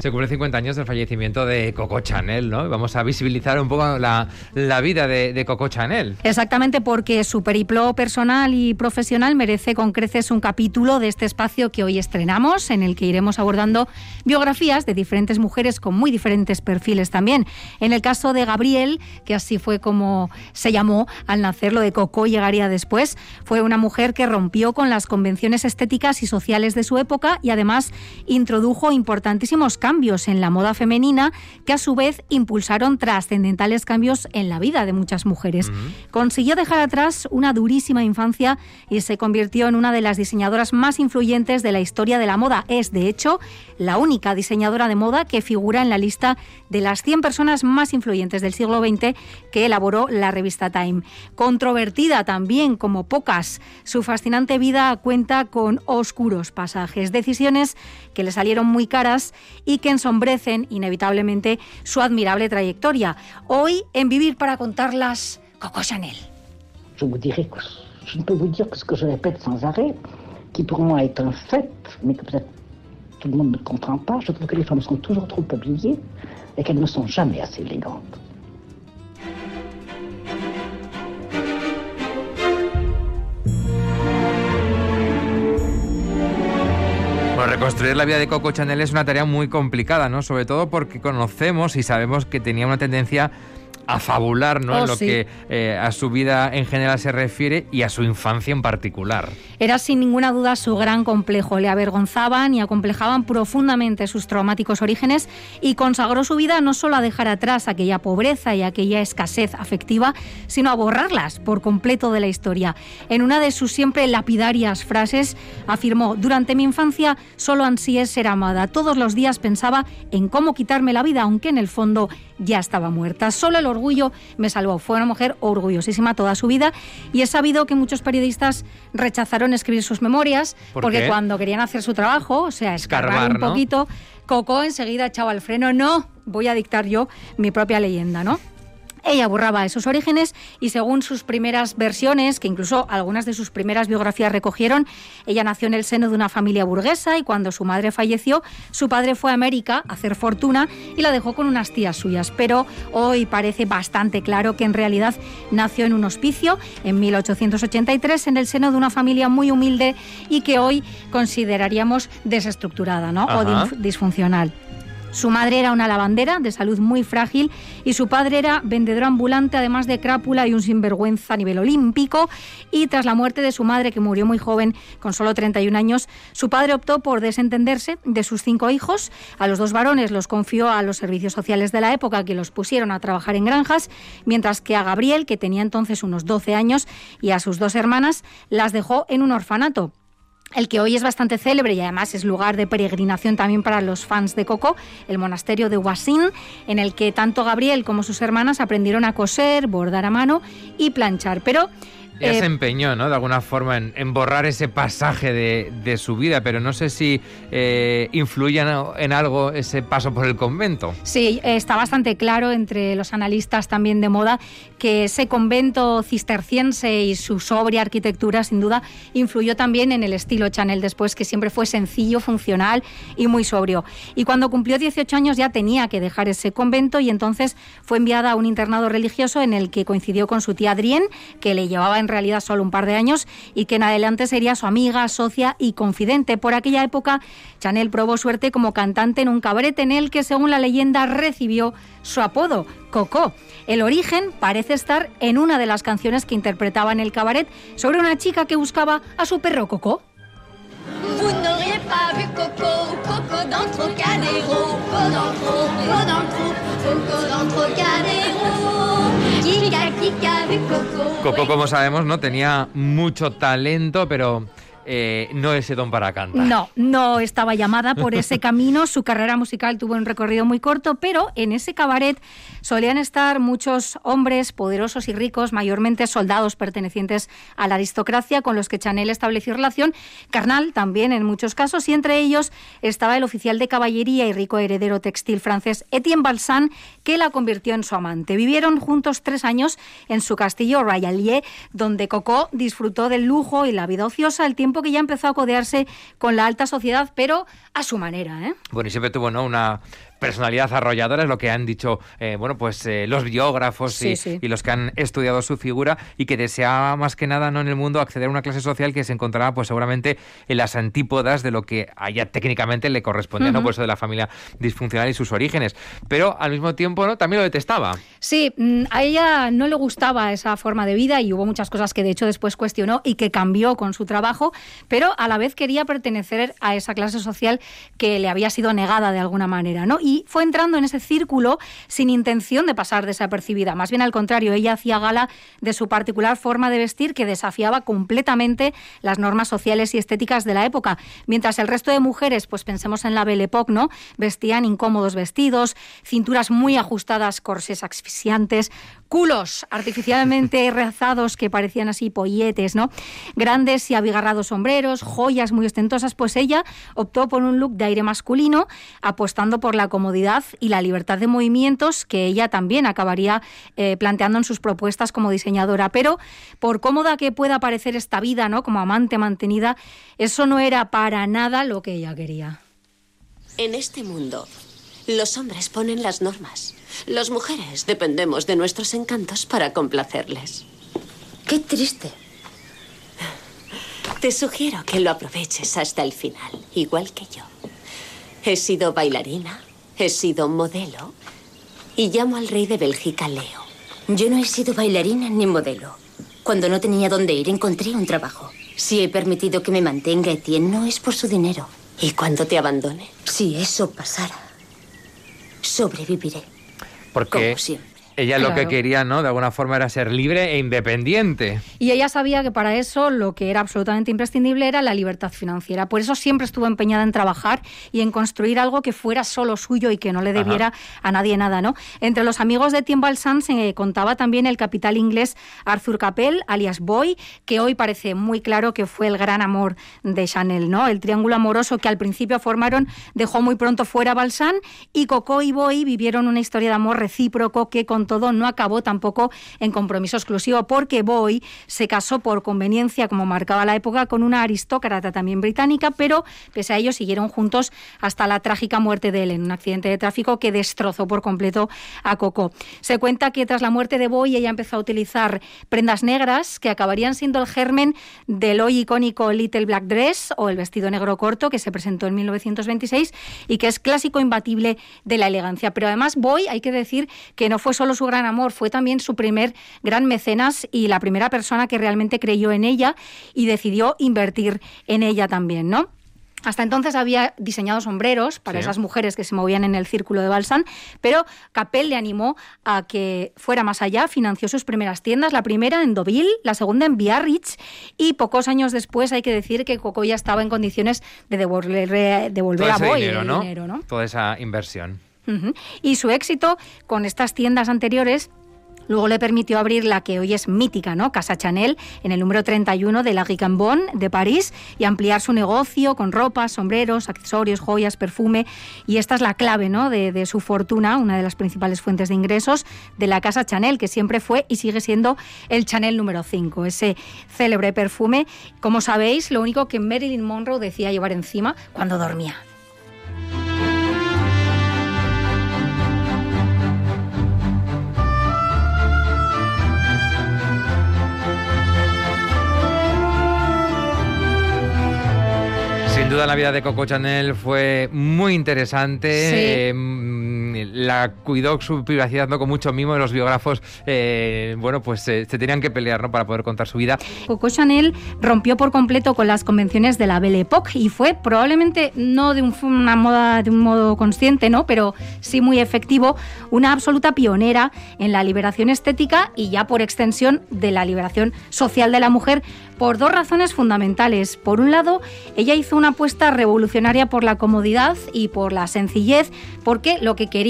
Se cumple 50 años del fallecimiento de Coco Chanel, ¿no? Vamos a visibilizar un poco la, vida de, Coco Chanel. Exactamente, porque su periplo personal y profesional merece con creces un capítulo de este espacio que hoy estrenamos, en el que iremos abordando biografías de diferentes mujeres con muy diferentes perfiles también. En el caso de Gabriel, que así fue como se llamó al nacer, lo de Coco llegaría después, fue una mujer que rompió con las convenciones estéticas y sociales de su época y además introdujo importantísimos cambios en la moda femenina que a su vez impulsaron trascendentales cambios en la vida de muchas mujeres. Consiguió dejar atrás una durísima infancia y se convirtió en una de las diseñadoras más influyentes de la historia de la moda. Es, de hecho, la única diseñadora de moda que figura en la lista de las 100 personas más influyentes del siglo XX que elaboró la revista Time. Controvertida también como pocas, su fascinante vida cuenta con oscuros pasajes, decisiones que le salieron muy caras y que ensombrecen inevitablemente su admirable trayectoria. Hoy, en Vivir para contarlas, Coco Chanel. Je vous dirai que je ne peux vous dire que ce que je répète sans arrêt, qui pour moi est un fait, mais que peut-être tout le monde ne comprend pas. Je trouve que les femmes sont toujours trop habillées et qu'elles ne sont jamais assez élégantes. Reconstruir la vida de Coco Chanel es una tarea muy complicada, ¿no? Sobre todo porque conocemos y sabemos que tenía una tendencia a fabular, ¿no? en oh, lo que eh, a su vida en general se refiere y a su infancia en particular. Era sin ninguna duda su gran complejo. Le avergonzaban y acomplejaban profundamente sus traumáticos orígenes y consagró su vida no solo a dejar atrás aquella pobreza y aquella escasez afectiva, sino a borrarlas por completo de la historia. En una de sus siempre lapidarias frases afirmó: Durante mi infancia solo ansié ser amada. Todos los días pensaba en cómo quitarme la vida, aunque en el fondo ya estaba muerta. Solo el orgullo me salvó. Fue una mujer orgullosísima toda su vida y he sabido que muchos periodistas rechazaron escribir sus memorias porque cuando querían hacer su trabajo, o sea, escarbar un poquito, Coco enseguida echaba el freno. No, voy a dictar yo mi propia leyenda, ¿no? Ella borraba esos orígenes y según sus primeras versiones, que incluso algunas de sus primeras biografías recogieron, ella nació en el seno de una familia burguesa y cuando su madre falleció, su padre fue a América a hacer fortuna y la dejó con unas tías suyas. Pero hoy parece bastante claro que en realidad nació en un hospicio en 1883 en el seno de una familia muy humilde y que hoy consideraríamos desestructurada ¿no? o disfuncional. Su madre era una lavandera de salud muy frágil y su padre era vendedor ambulante, además de crápula y un sinvergüenza a nivel olímpico. Y tras la muerte de su madre, que murió muy joven, con solo 31 años, su padre optó por desentenderse de sus cinco hijos. A los dos varones los confió a los servicios sociales de la época, que los pusieron a trabajar en granjas, mientras que a Gabriel, que tenía entonces unos 12 años, y a sus dos hermanas, las dejó en un orfanato el que hoy es bastante célebre y además es lugar de peregrinación también para los fans de Coco, el monasterio de Huasín, en el que tanto Gabriel como sus hermanas aprendieron a coser, bordar a mano y planchar. Pero ella se eh, empeñó, ¿no? De alguna forma en, borrar ese pasaje de, su vida, pero no sé si eh, influye en, algo ese paso por el convento. Sí, está bastante claro entre los analistas también de moda que ese convento cisterciense y su sobria arquitectura, sin duda, influyó también en el estilo Chanel después, que siempre fue sencillo, funcional y muy sobrio. Y cuando cumplió 18 años ya tenía que dejar ese convento y entonces fue enviada a un internado religioso en el que coincidió con su tía Adrienne, que le llevaba en realidad solo un par de años y que en adelante sería su amiga, socia y confidente. Por aquella época, Chanel probó suerte como cantante en un cabaret en el que, según la leyenda, recibió su apodo, Coco. El origen parece estar en una de las canciones que interpretaba en el cabaret sobre una chica que buscaba a su perro Coco. Coco, como sabemos, no tenía mucho talento, pero eh, no ese don para cantar. No, no estaba llamada por ese camino. Su carrera musical tuvo un recorrido muy corto, pero en ese cabaret solían estar muchos hombres poderosos y ricos, mayormente soldados pertenecientes a la aristocracia, con los que Chanel estableció relación carnal también en muchos casos, y entre ellos estaba el oficial de caballería y rico heredero textil francés Etienne Balsan, que la convirtió en su amante. Vivieron juntos tres años en su castillo Royalier, donde Coco disfrutó del lujo y la vida ociosa, el tiempo que ya empezó a codearse con la alta sociedad, pero a su manera. ¿eh? Bueno, y siempre tuvo ¿no? una personalidad arrolladora, es lo que han dicho eh, bueno, pues eh, los biógrafos y, los que han estudiado su figura y que deseaba más que nada ¿no? en el mundo acceder a una clase social que se encontraba pues seguramente en las antípodas de lo que a ella técnicamente le correspondía, ¿no? Por eso de la familia disfuncional y sus orígenes. Pero al mismo tiempo ¿no? también lo detestaba. Sí, mm, a ella no le gustaba esa forma de vida y hubo muchas cosas que de hecho después cuestionó y que cambió con su trabajo, pero a la vez quería pertenecer a esa clase social que le había sido negada de alguna manera, ¿no? y fue entrando en ese círculo sin intención de pasar desapercibida. Más bien al contrario, ella hacía gala de su particular forma de vestir que desafiaba completamente las normas sociales y estéticas de la época. Mientras el resto de mujeres, pues pensemos en la Belle Époque, ¿no? Vestían incómodos vestidos, cinturas muy ajustadas, corsés asfixiantes, culos artificialmente rezados que parecían así polletes, ¿no? Grandes y abigarrados sombreros, joyas muy ostentosas, pues ella optó por un look de aire masculino, apostando por la comodidad y la libertad de movimientos que ella también acabaría eh, planteando en sus propuestas como diseñadora. Pero por cómoda que pueda parecer esta vida, ¿no? Como amante mantenida, eso no era para nada lo que ella quería. En este mundo, los hombres ponen las normas. Las mujeres dependemos de nuestros encantos para complacerles. Qué triste. Te sugiero que lo aproveches hasta el final, igual que yo. He sido bailarina, he sido modelo y llamo al rey de Bélgica Leo. Yo no he sido bailarina ni modelo. Cuando no tenía dónde ir, encontré un trabajo. Si he permitido que me mantenga Etienne, no es por su dinero. ¿Y cuando te abandone? Si eso pasara, sobreviviré. Porque ella lo que quería, ¿no? De alguna forma era ser libre e independiente. Y ella sabía que para eso lo que era absolutamente imprescindible era la libertad financiera. Por eso siempre estuvo empeñada en trabajar y en construir algo que fuera solo suyo y que no le debiera a nadie nada, ¿no? Entre los amigos de Tim Balsam se contaba también el capital inglés Arthur Capel, alias Boy, que hoy parece muy claro que fue el gran amor de Chanel, ¿no? El triángulo amoroso que al principio formaron dejó muy pronto fuera a Balsam y Coco y Boy vivieron una historia de amor recíproco que con todo no acabó tampoco en compromiso exclusivo porque Boy se casó por conveniencia, como marcaba la época, con una aristócrata también británica, pero pese a ello siguieron juntos hasta la trágica muerte de él en un accidente de tráfico que destrozó por completo a Coco. Se cuenta que tras la muerte de Boy ella empezó a utilizar prendas negras que acabarían siendo el germen del hoy icónico Little Black Dress o el vestido negro corto que se presentó en 1926 y que es clásico imbatible de la elegancia. Pero además Boy, hay que decir que no fue solo su gran amor, fue también su primer gran mecenas y la primera persona que realmente creyó en ella y decidió invertir en ella también, ¿no? Hasta entonces había diseñado sombreros para esas mujeres que se movían en el círculo de Balsan, pero Capel le animó a que fuera más allá, financió sus primeras tiendas, la primera en Deauville, la segunda en Biarritz, y pocos años después hay que decir que Coco ya estaba en condiciones de devolver, devolver a Boy el dinero, ¿no? Toda esa inversión. Y su éxito con estas tiendas anteriores Luego le permitió abrir la que hoy es mítica, ¿no? Casa Chanel, en el número 31 de la Ricambon de París y ampliar su negocio con ropas, sombreros, accesorios, joyas, perfume. Y esta es la clave, ¿no? De, de, su fortuna, una de las principales fuentes de ingresos de la Casa Chanel, que siempre fue y sigue siendo el Chanel número 5, ese célebre perfume. Como sabéis, lo único que Marilyn Monroe decía llevar encima cuando dormía. Duda la vida de Coco Chanel fue muy interesante. Eh, la cuidó su privacidad ¿no? con mucho mimo. Los biógrafos, eh, bueno, pues se tenían que pelear ¿no? para poder contar su vida. Coco Chanel rompió por completo con las convenciones de la Belle Époque y fue probablemente no de una moda de un modo consciente, ¿no? pero sí muy efectivo, una absoluta pionera en la liberación estética y ya por extensión de la liberación social de la mujer por dos razones fundamentales. Por un lado, ella hizo una apuesta revolucionaria por la comodidad y por la sencillez, porque lo que quería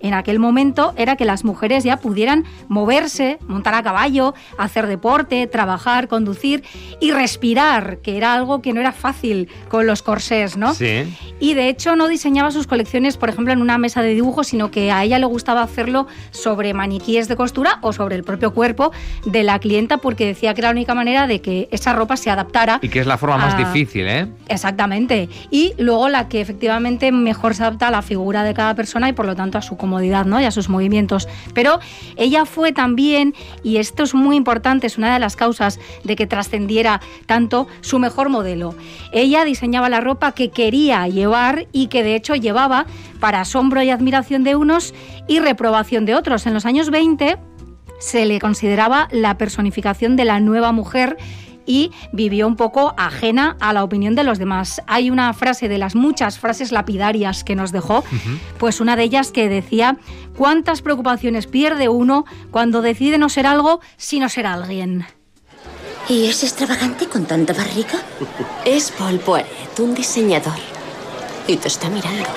en aquel momento era que las mujeres ya pudieran moverse, montar a caballo, hacer deporte, trabajar, conducir y respirar, que era algo que no era fácil con los corsés, ¿no? Sí. Y de hecho no diseñaba sus colecciones, por ejemplo, en una mesa de dibujo, sino que a ella le gustaba hacerlo sobre maniquíes de costura o sobre el propio cuerpo de la clienta, porque decía que era la única manera de que esa ropa se adaptara. Y que es la forma más difícil, ¿eh? Exactamente. Y luego la que efectivamente mejor se adapta a la figura de cada persona y por lo tanto a su comodidad, ¿no? Y a sus movimientos. Pero ella fue también, y esto es muy importante, es una de las causas de que trascendiera tanto, su mejor modelo. Ella diseñaba la ropa que quería llevar y que de hecho llevaba para asombro y admiración de unos y reprobación de otros. En los años 20 se le consideraba la personificación de la nueva mujer y vivió un poco ajena a la opinión de los demás. Hay una frase de las muchas frases lapidarias que nos dejó, pues una de ellas que decía, ¿cuántas preocupaciones pierde uno cuando decide no ser algo sino ser alguien? ¿Y es extravagante con tanta barriga? Es Paul Poiret, un diseñador. Y te está mirando.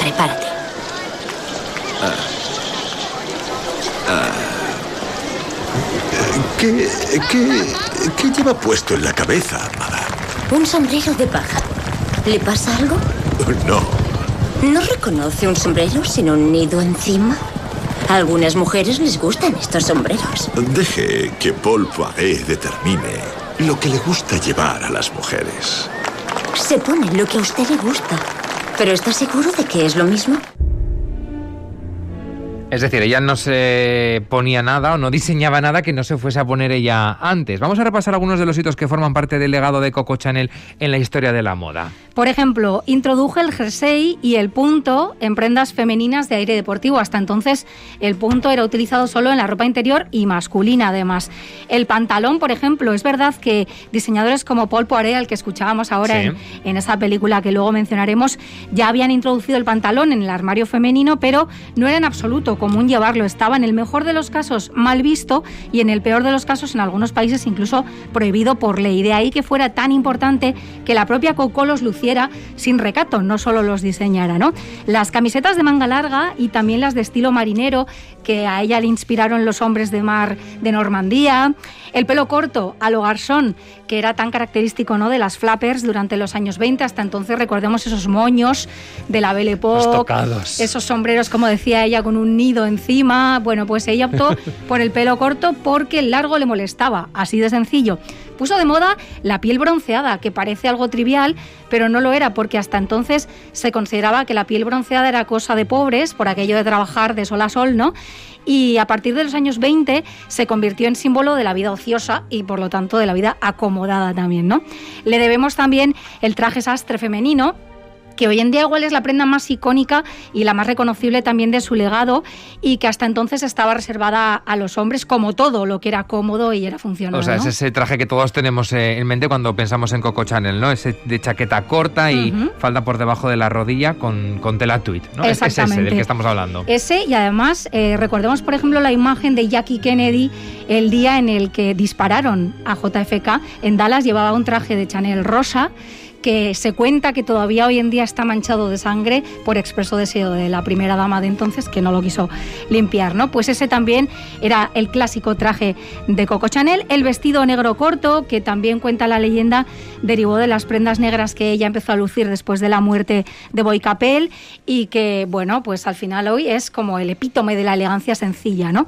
Prepárate. Ah. ¿Qué, qué, lleva puesto en la cabeza, amada? Un sombrero de paja. ¿Le pasa algo? No. ¿No reconoce un sombrero sin un nido encima? A algunas mujeres les gustan estos sombreros. Deje que Paul Poiret determine lo que le gusta llevar a las mujeres. Se pone lo que a usted le gusta. ¿Pero está seguro de que es lo mismo? Es decir, ella no se ponía nada o no diseñaba nada que no se fuese a poner ella antes. Vamos a repasar algunos de los hitos que forman parte del legado de Coco Chanel en la historia de la moda. Por ejemplo, introdujo el jersey y el punto en prendas femeninas de aire deportivo. Hasta entonces, el punto era utilizado solo en la ropa interior y masculina, además. El pantalón, por ejemplo, es verdad que diseñadores como Paul Poiret, al que escuchábamos ahora en, en esa película que luego mencionaremos, ya habían introducido el pantalón en el armario femenino, pero no era en absoluto común llevarlo. Estaba en el mejor de los casos mal visto y en el peor de los casos en algunos países incluso prohibido por ley. De ahí que fuera tan importante que la propia Coco los luciera sin recato, no solo los diseñara. ¿no? Las camisetas de manga larga y también las de estilo marinero que a ella le inspiraron los hombres de mar de Normandía, el pelo corto a lo garzón, que era tan característico ¿no? de las flappers durante los años 20, hasta entonces recordemos esos moños de la Belle Époque, esos sombreros, como decía ella, con un nido encima. Bueno, pues ella optó por el pelo corto porque el largo le molestaba, así de sencillo. Puso de moda la piel bronceada, que parece algo trivial, pero no lo era, porque hasta entonces se consideraba que la piel bronceada era cosa de pobres, por aquello de trabajar de sol a sol, ¿no? Y a partir de los años 20 se convirtió en símbolo de la vida ociosa y por lo tanto de la vida acomodada también, ¿no? Le debemos también el traje sastre femenino, que hoy en día igual es la prenda más icónica y la más reconocible también de su legado y que hasta entonces estaba reservada a los hombres como todo lo que era cómodo y era funcional. O sea, es ese traje que todos tenemos eh, en mente cuando pensamos en Coco Chanel, ¿no? Ese de chaqueta corta y falda por debajo de la rodilla con, con tela tweed, ¿no? Es ese del que estamos hablando. Ese y además eh, recordemos por ejemplo la imagen de Jackie Kennedy el día en el que dispararon a JFK en Dallas llevaba un traje de Chanel rosa que se cuenta que todavía hoy en día está manchado de sangre por expreso deseo de la primera dama de entonces que no lo quiso limpiar, ¿no? Pues ese también era el clásico traje de Coco Chanel, el vestido negro corto que también cuenta la leyenda derivó de las prendas negras que ella empezó a lucir después de la muerte de Boy Capel y que bueno, pues al final hoy es como el epítome de la elegancia sencilla, ¿no?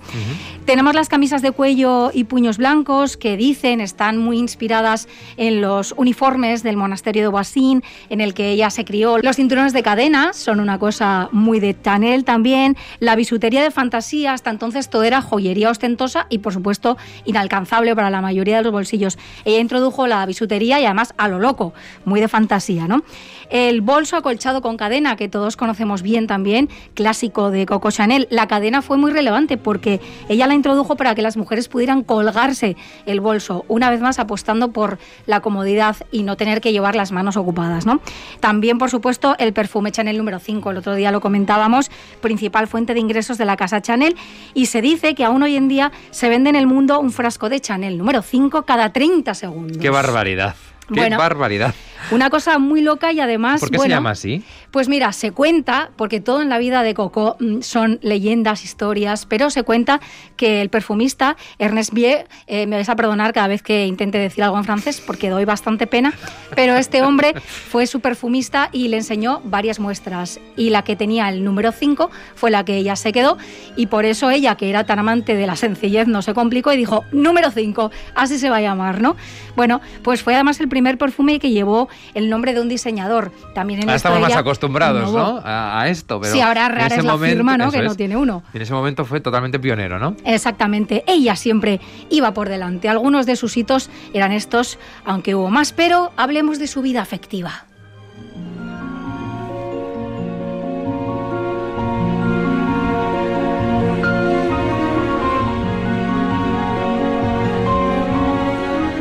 Tenemos las camisas de cuello y puños blancos que dicen están muy inspiradas en los uniformes del monasterio de Boisín, en el que ella se crió. Los cinturones de cadena son una cosa muy de Chanel también. La bisutería de fantasía, hasta entonces todo era joyería ostentosa y, por supuesto, inalcanzable para la mayoría de los bolsillos. Ella introdujo la bisutería y además a lo loco, muy de fantasía, ¿no? El bolso acolchado con cadena, que todos conocemos bien también, clásico de Coco Chanel. La cadena fue muy relevante porque ella la introdujo para que las mujeres pudieran colgarse el bolso, una vez más apostando por la comodidad y no tener que llevar las manos ocupadas. ¿no? También, por supuesto, el perfume Chanel número 5, el otro día lo comentábamos, principal fuente de ingresos de la casa Chanel, y se dice que aún hoy en día se vende en el mundo un frasco de Chanel número 5 cada 30 segundos. ¡Qué barbaridad! ¡Qué barbaridad! Una cosa muy loca y además. ¿Por qué se llama así? Pues mira, se cuenta, porque todo en la vida de Coco mm, son leyendas, historias, pero se cuenta que el perfumista Ernest Bier, eh, me vais a perdonar cada vez que intente decir algo en francés porque doy bastante pena, pero este hombre fue su perfumista y le enseñó varias muestras. Y la que tenía el número 5 fue la que ella se quedó y por eso ella, que era tan amante de la sencillez, no se complicó y dijo, número 5, así se va a llamar, ¿no? Bueno, pues fue además el primer perfume que llevó el nombre de un diseñador. También en Ahora estamos más acostumbrados ¿no? A, esto. Pero sí, ahora rara es la firma ¿no? que no tiene uno. En ese momento fue totalmente pionero, ¿no? Exactamente. Ella siempre iba por delante. Algunos de sus hitos eran estos, aunque hubo más, pero hablemos de su vida afectiva.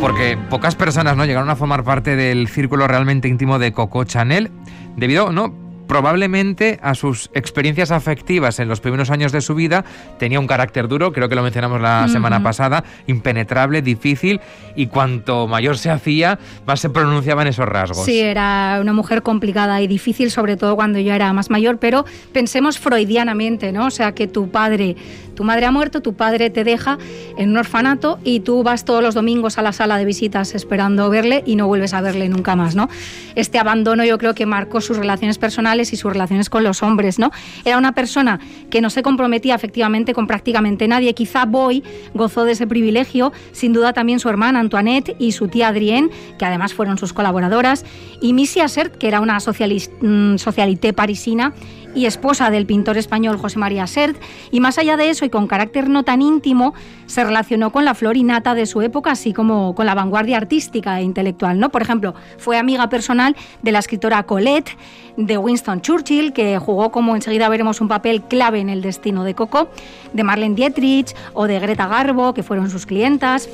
Porque pocas personas no llegaron a formar parte del círculo realmente íntimo de Coco Chanel debido no probablemente a sus experiencias afectivas en los primeros años de su vida tenía un carácter duro, creo que lo mencionamos la semana pasada, impenetrable, difícil y cuanto mayor se hacía, más se pronunciaban esos rasgos. Sí, era una mujer complicada y difícil, sobre todo cuando yo era más mayor, pero pensemos freudianamente, ¿no? O sea, que tu padre tu madre ha muerto, tu padre te deja en un orfanato y tú vas todos los domingos a la sala de visitas esperando verle y no vuelves a verle nunca más, ¿no? Este abandono yo creo que marcó sus relaciones personales y sus relaciones con los hombres, ¿no? Era una persona que no se comprometía efectivamente con prácticamente nadie. Quizá Boy gozó de ese privilegio, sin duda también su hermana Antoinette y su tía Adrienne, que además fueron sus colaboradoras, y Missy Assert, que era una mm, socialité parisina y esposa del pintor español José María Sert, y más allá de eso y con carácter no tan íntimo, se relacionó con la florinata de su época, así como con la vanguardia artística e intelectual. ¿no? Por ejemplo, fue amiga personal de la escritora Colette, de Winston Churchill, que jugó como enseguida veremos un papel clave en el destino de Coco, de Marlene Dietrich o de Greta Garbo, que fueron sus clientas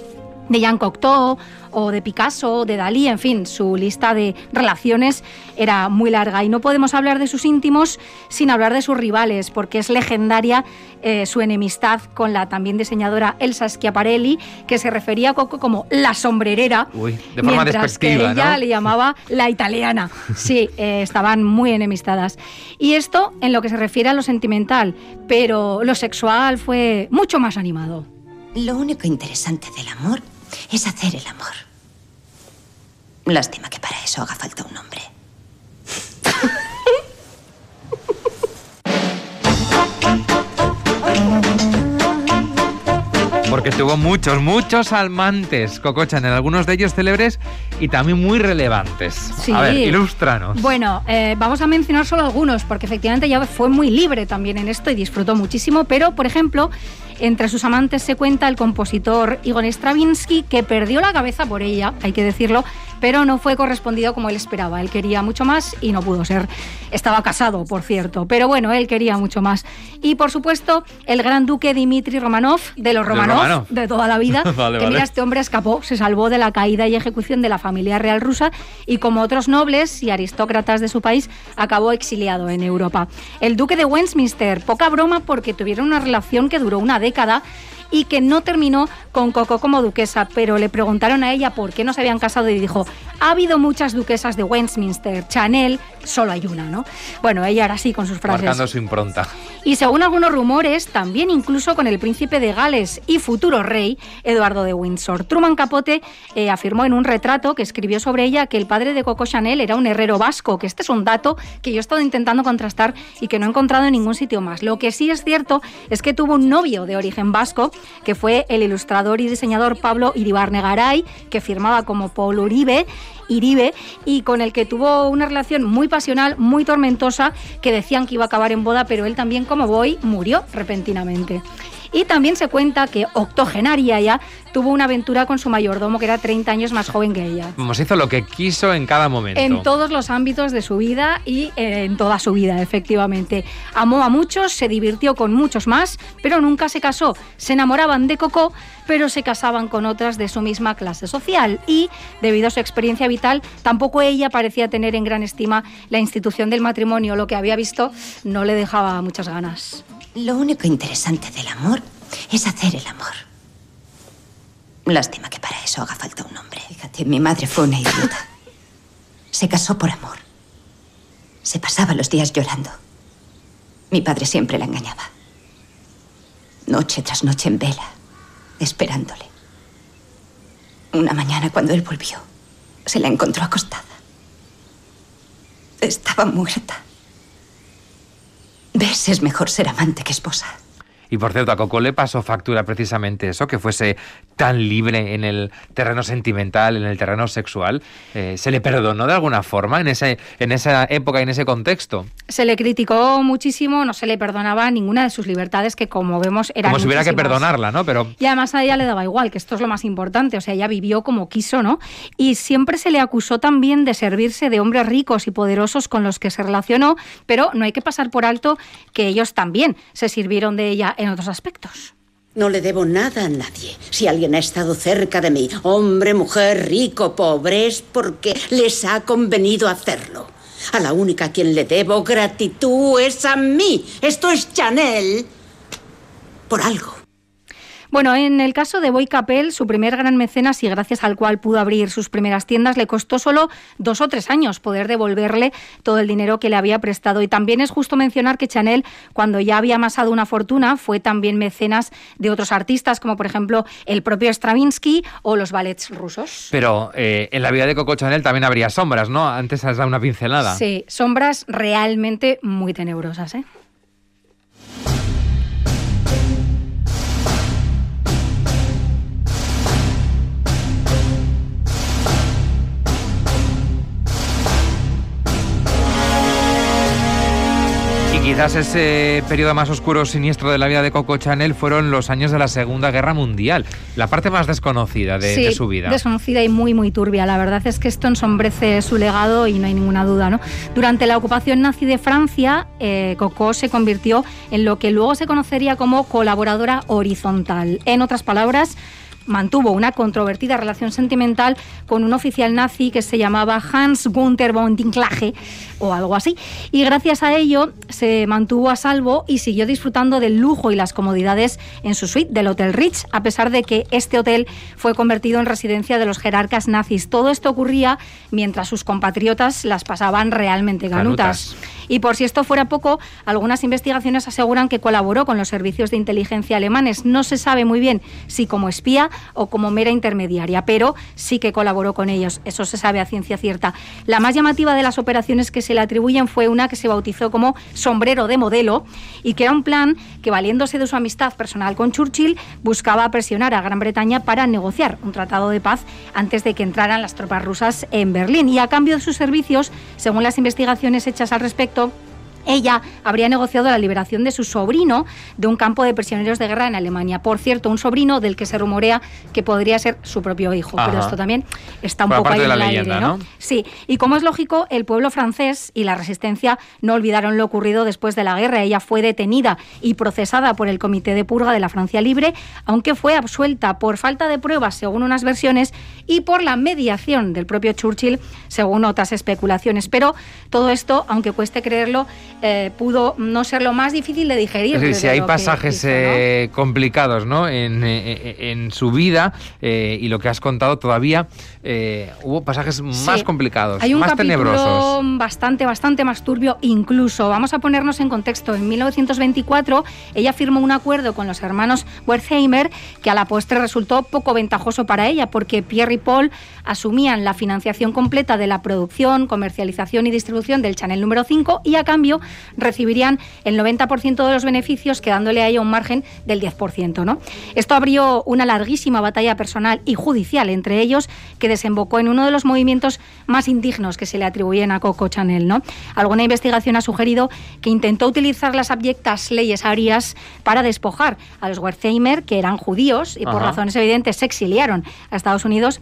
de Jean Cocteau o de Picasso, de Dalí, en fin, su lista de relaciones era muy larga y no podemos hablar de sus íntimos sin hablar de sus rivales, porque es legendaria eh, su enemistad con la también diseñadora Elsa Schiaparelli, que se refería a Coco como la sombrerera, de forma mientras que ella le llamaba la italiana. Sí, eh, estaban muy enemistadas. Y esto en lo que se refiere a lo sentimental, pero lo sexual fue mucho más animado. Lo único interesante del amor es hacer el amor. Lástima que para eso haga falta un hombre. Porque tuvo muchos, muchos almantes, Coco en algunos de ellos célebres y también muy relevantes. Sí. A ver, ilústranos. Bueno, eh, vamos a mencionar solo algunos, porque efectivamente ya fue muy libre también en esto y disfrutó muchísimo, pero, por ejemplo, entre sus amantes se cuenta el compositor Igor Stravinsky, que perdió la cabeza por ella, hay que decirlo, pero no fue correspondido como él esperaba. Él quería mucho más y no pudo ser. Estaba casado, por cierto, pero bueno, él quería mucho más. Y por supuesto, el gran duque Dmitri Romanov, de los Romanov, de, toda la vida, que mira, este hombre escapó, se salvó de la caída y ejecución de la familia real rusa y como otros nobles y aristócratas de su país, acabó exiliado en Europa. El duque de Westminster, poca broma porque tuvieron una relación que duró una década y que no terminó con Coco como duquesa, pero le preguntaron a ella por qué no se habían casado y dijo, ha habido muchas duquesas de Westminster, Chanel, solo hay una, ¿no? Bueno, ella era así con sus frases. Marcando su impronta. Y según algunos rumores, también incluso con el príncipe de Gales y futuro rey, Eduardo de Windsor. Truman Capote eh, afirmó en un retrato que escribió sobre ella que el padre de Coco Chanel era un herrero vasco, que este es un dato que yo he estado intentando contrastar y que no he encontrado en ningún sitio más. Lo que sí es cierto es que tuvo un novio de origen vasco, que fue el ilustrador y diseñador Pablo Iribarne Garay, que firmaba como Paul Uribe, Iribe y con el que tuvo una relación muy pasional, muy tormentosa, que decían que iba a acabar en boda, pero él también, como voy, murió repentinamente. Y también se cuenta que octogenaria ya tuvo una aventura con su mayordomo que era 30 años más joven que ella. Hizo lo que quiso en cada momento. En todos los ámbitos de su vida y en toda su vida, efectivamente. Amó a muchos, se divirtió con muchos más, pero nunca se casó. Se enamoraban de Coco, pero se casaban con otras de su misma clase social. Y, debido a su experiencia vital, tampoco ella parecía tener en gran estima la institución del matrimonio. Lo que había visto no le dejaba muchas ganas. Lo único interesante del amor es hacer el amor. Lástima que para eso haga falta un hombre. Fíjate, mi madre fue una idiota. Se casó por amor. Se pasaba los días llorando. Mi padre siempre la engañaba. Noche tras noche en vela, esperándole. Una mañana cuando él volvió, se la encontró acostada. Estaba muerta. ¿Ves? Es mejor ser amante que esposa. Y por cierto, a Coco le pasó factura precisamente eso, que fuese tan libre en el terreno sentimental, en el terreno sexual. Eh, ¿Se le perdonó de alguna forma en, ese, en esa época y en ese contexto? Se le criticó muchísimo, no se le perdonaba ninguna de sus libertades, que como vemos eran. Como si hubiera que perdonarla, ¿no? Pero... Y además a ella le daba igual, que esto es lo más importante, o sea, ella vivió como quiso, ¿no? Y siempre se le acusó también de servirse de hombres ricos y poderosos con los que se relacionó, pero no hay que pasar por alto que ellos también se sirvieron de ella en otros aspectos. No le debo nada a nadie. Si alguien ha estado cerca de mí, hombre, mujer, rico, pobre, es porque les ha convenido hacerlo. A la única a quien le debo gratitud es a mí. Esto es Chanel. Por algo. Bueno, en el caso de Boy Capel, su primer gran mecenas y gracias al cual pudo abrir sus primeras tiendas, le costó solo dos o tres años poder devolverle todo el dinero que le había prestado. Y también es justo mencionar que Chanel, cuando ya había amasado una fortuna, fue también mecenas de otros artistas, como por ejemplo el propio Stravinsky o los ballets rusos. Pero eh, en la vida de Coco Chanel también habría sombras, ¿no? Antes has dado una pincelada. Sí, sombras realmente muy tenebrosas, ¿eh? Quizás ese periodo más oscuro siniestro de la vida de Coco Chanel fueron los años de la Segunda Guerra Mundial, la parte más desconocida de, su vida. Desconocida y muy, muy turbia. La verdad es que esto ensombrece su legado y no hay ninguna duda. ¿no? Durante la ocupación nazi de Francia, eh, Coco se convirtió en lo que luego se conocería como colaboradora horizontal. En otras palabras, mantuvo una controvertida relación sentimental con un oficial nazi que se llamaba Hans Gunther von Dinklage o algo así. Y gracias a ello se mantuvo a salvo y siguió disfrutando del lujo y las comodidades en su suite del Hotel Ritz, a pesar de que este hotel fue convertido en residencia de los jerarcas nazis. Todo esto ocurría mientras sus compatriotas las pasaban realmente ganutas. Y por si esto fuera poco, algunas investigaciones aseguran que colaboró con los servicios de inteligencia alemanes. No se sabe muy bien si como espía o como mera intermediaria, pero sí que colaboró con ellos. Eso se sabe a ciencia cierta. La más llamativa de las operaciones que se le atribuyen fue una que se bautizó como sombrero de modelo y que era un plan que, valiéndose de su amistad personal con Churchill, buscaba presionar a Gran Bretaña para negociar un tratado de paz antes de que entraran las tropas rusas en Berlín. Y a cambio de sus servicios, según las investigaciones hechas al respecto, corto ella habría negociado la liberación de su sobrino de un campo de prisioneros de guerra en Alemania. Por cierto, un sobrino del que se rumorea que podría ser su propio hijo. Pero esto también está un poco ahí en el aire, ¿no? Sí, y como es lógico, el pueblo francés y la resistencia no olvidaron lo ocurrido después de la guerra. Ella fue detenida y procesada por el Comité de Purga de la Francia Libre, aunque fue absuelta por falta de pruebas, según unas versiones, y por la mediación del propio Churchill, según otras especulaciones. Pero todo esto, aunque cueste creerlo, eh, pudo no ser lo más difícil de digerir. si hay pasajes eh, complicados ¿no? en, eh, en, su vida y lo que has contado todavía, hubo pasajes más complicados, hay un más tenebrosos. Bastante, bastante más turbio incluso. Vamos a ponernos en contexto. En 1924 ella firmó un acuerdo con los hermanos Wertheimer que a la postre resultó poco ventajoso para ella porque Pierre y Paul asumían la financiación completa de la producción, comercialización y distribución del Chanel número 5 y a cambio recibirían el 90% de los beneficios, quedándole a ella un margen del 10%. ¿no? Esto abrió una larguísima batalla personal y judicial entre ellos, que desembocó en uno de los movimientos más indignos que se le atribuyen a Coco Chanel. ¿no? Alguna investigación ha sugerido que intentó utilizar las abyectas leyes arias para despojar a los Wertheimer, que eran judíos y por razones evidentes se exiliaron a Estados Unidos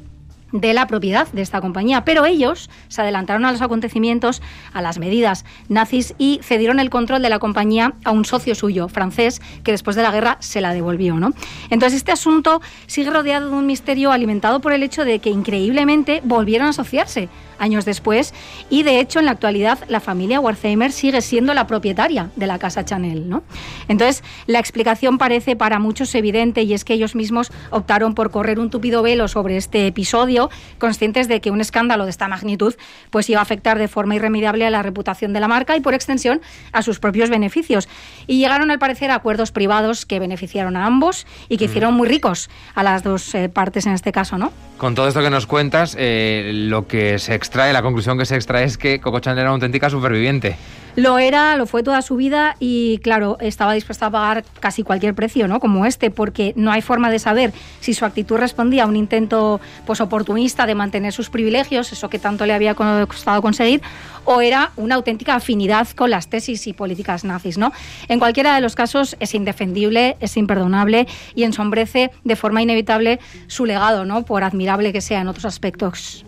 de la propiedad de esta compañía. Pero ellos se adelantaron a los acontecimientos, a las medidas nazis y cedieron el control de la compañía a un socio suyo, francés, que después de la guerra se la devolvió. ¿no? Entonces este asunto sigue rodeado de un misterio alimentado por el hecho de que increíblemente volvieron a asociarse años después y de hecho en la actualidad la familia Wertheimer sigue siendo la propietaria de la casa Chanel. ¿no? Entonces la explicación parece para muchos evidente y es que ellos mismos optaron por correr un tupido velo sobre este episodio, conscientes de que un escándalo de esta magnitud pues iba a afectar de forma irremediable a la reputación de la marca y por extensión a sus propios beneficios. Y llegaron al parecer a acuerdos privados que beneficiaron a ambos y que hicieron muy ricos a las dos eh, partes en este caso, ¿no? Con todo esto que nos cuentas, eh, lo que se extrae, la conclusión que se extrae es que Coco Chanel era una auténtica superviviente. Lo era, lo fue toda su vida y claro, estaba dispuesta a pagar casi cualquier precio, ¿no? Como este, porque no hay forma de saber si su actitud respondía a un intento pues, oportunista de mantener sus privilegios, eso que tanto le había costado conseguir, o era una auténtica afinidad con las tesis y políticas nazis, ¿no? En cualquiera de los casos es indefendible, es imperdonable y ensombrece de forma inevitable su legado, ¿no? Por admirable que sea en otros aspectos.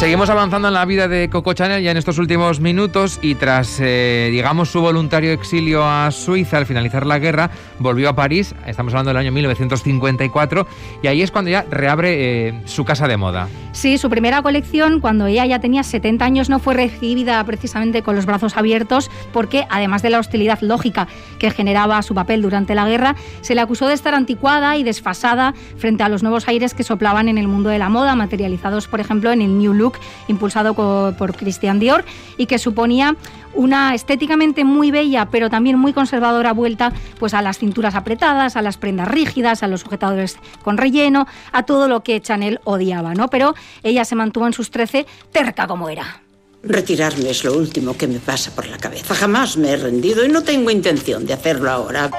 Seguimos avanzando en la vida de Coco Chanel ya en estos últimos minutos y tras, eh, digamos, su voluntario exilio a Suiza al finalizar la guerra, volvió a París, estamos hablando del año 1954, y ahí es cuando ya reabre eh, su casa de moda. Sí, su primera colección, cuando ella ya tenía 70 años, no fue recibida precisamente con los brazos abiertos, porque además de la hostilidad lógica que generaba su papel durante la guerra, se le acusó de estar anticuada y desfasada frente a los nuevos aires que soplaban en el mundo de la moda, materializados, por ejemplo, en el New Look impulsado por Christian Dior y que suponía una estéticamente muy bella, pero también muy conservadora vuelta pues a las cinturas apretadas, a las prendas rígidas, a los sujetadores con relleno, a todo lo que Chanel odiaba, ¿no? Pero ella se mantuvo en sus trece terca como era. Retirarme es lo último que me pasa por la cabeza. Jamás me he rendido y no tengo intención de hacerlo ahora.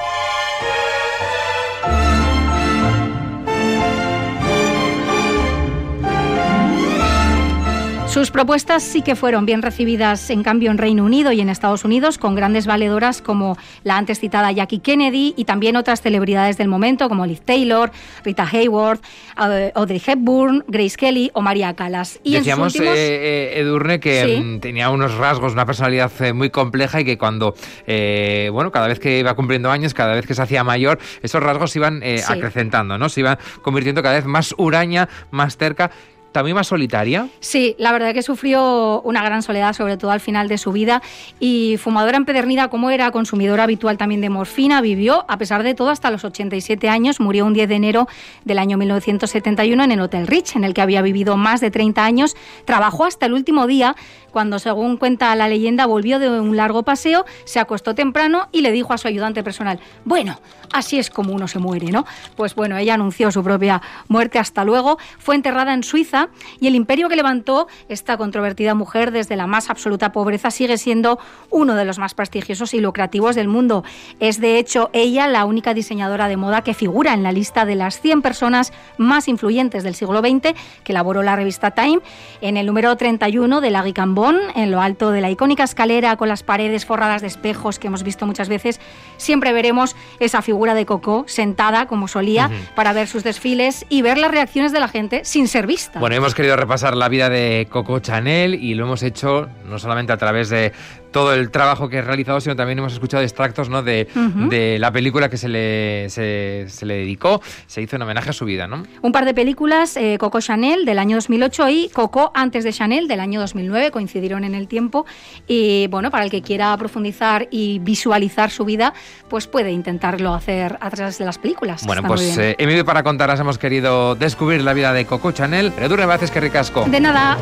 Sus propuestas sí que fueron bien recibidas en cambio en Reino Unido y en Estados Unidos, con grandes valedoras como la antes citada Jackie Kennedy y también otras celebridades del momento como Liz Taylor, Rita Hayworth, eh, Audrey Hepburn, Grace Kelly o María Callas. Y Decíamos, eh, eh, Edurne, que mm, tenía unos rasgos, una personalidad muy compleja y que cuando, bueno, cada vez que iba cumpliendo años, cada vez que se hacía mayor, esos rasgos se iban acrecentando, ¿no? Se iban convirtiendo cada vez más huraña, más cerca también más solitaria. Sí, la verdad que sufrió una gran soledad, sobre todo al final de su vida, y fumadora empedernida como era, consumidora habitual también de morfina, vivió, a pesar de todo, hasta los 87 años, murió un 10 de enero del año 1971 en el Hotel Rich, en el que había vivido más de 30 años, trabajó hasta el último día, cuando, según cuenta la leyenda, volvió de un largo paseo, se acostó temprano y le dijo a su ayudante personal, bueno, así es como uno se muere, ¿no? Pues bueno, ella anunció su propia muerte. Hasta luego, fue enterrada en Suiza y el imperio que levantó esta controvertida mujer desde la más absoluta pobreza sigue siendo uno de los más prestigiosos y lucrativos del mundo. Es de hecho ella la única diseñadora de moda que figura en la lista de las 100 personas más influyentes del siglo XX que elaboró la revista Time en el número 31 de la Guicambon en lo alto de la icónica escalera con las paredes forradas de espejos que hemos visto muchas veces, siempre veremos esa figura de Coco sentada como solía para ver sus desfiles y ver las reacciones de la gente sin ser vista. Bueno, hemos querido repasar la vida de Coco Chanel y lo hemos hecho no solamente a través de todo el trabajo que ha realizado, sino también hemos escuchado extractos ¿no? de, de la película que se le, se, le dedicó, se hizo en homenaje a su vida. ¿no? Un par de películas, eh, Coco Chanel del año 2008 y Coco antes de Chanel del año 2009, coincidieron en el tiempo. Y bueno, para el que quiera profundizar y visualizar su vida, pues puede intentarlo hacer a través de las películas. Bueno, pues eh, en para contarlas hemos querido descubrir la vida de Coco Chanel. Pero tú que ricasco. De nada.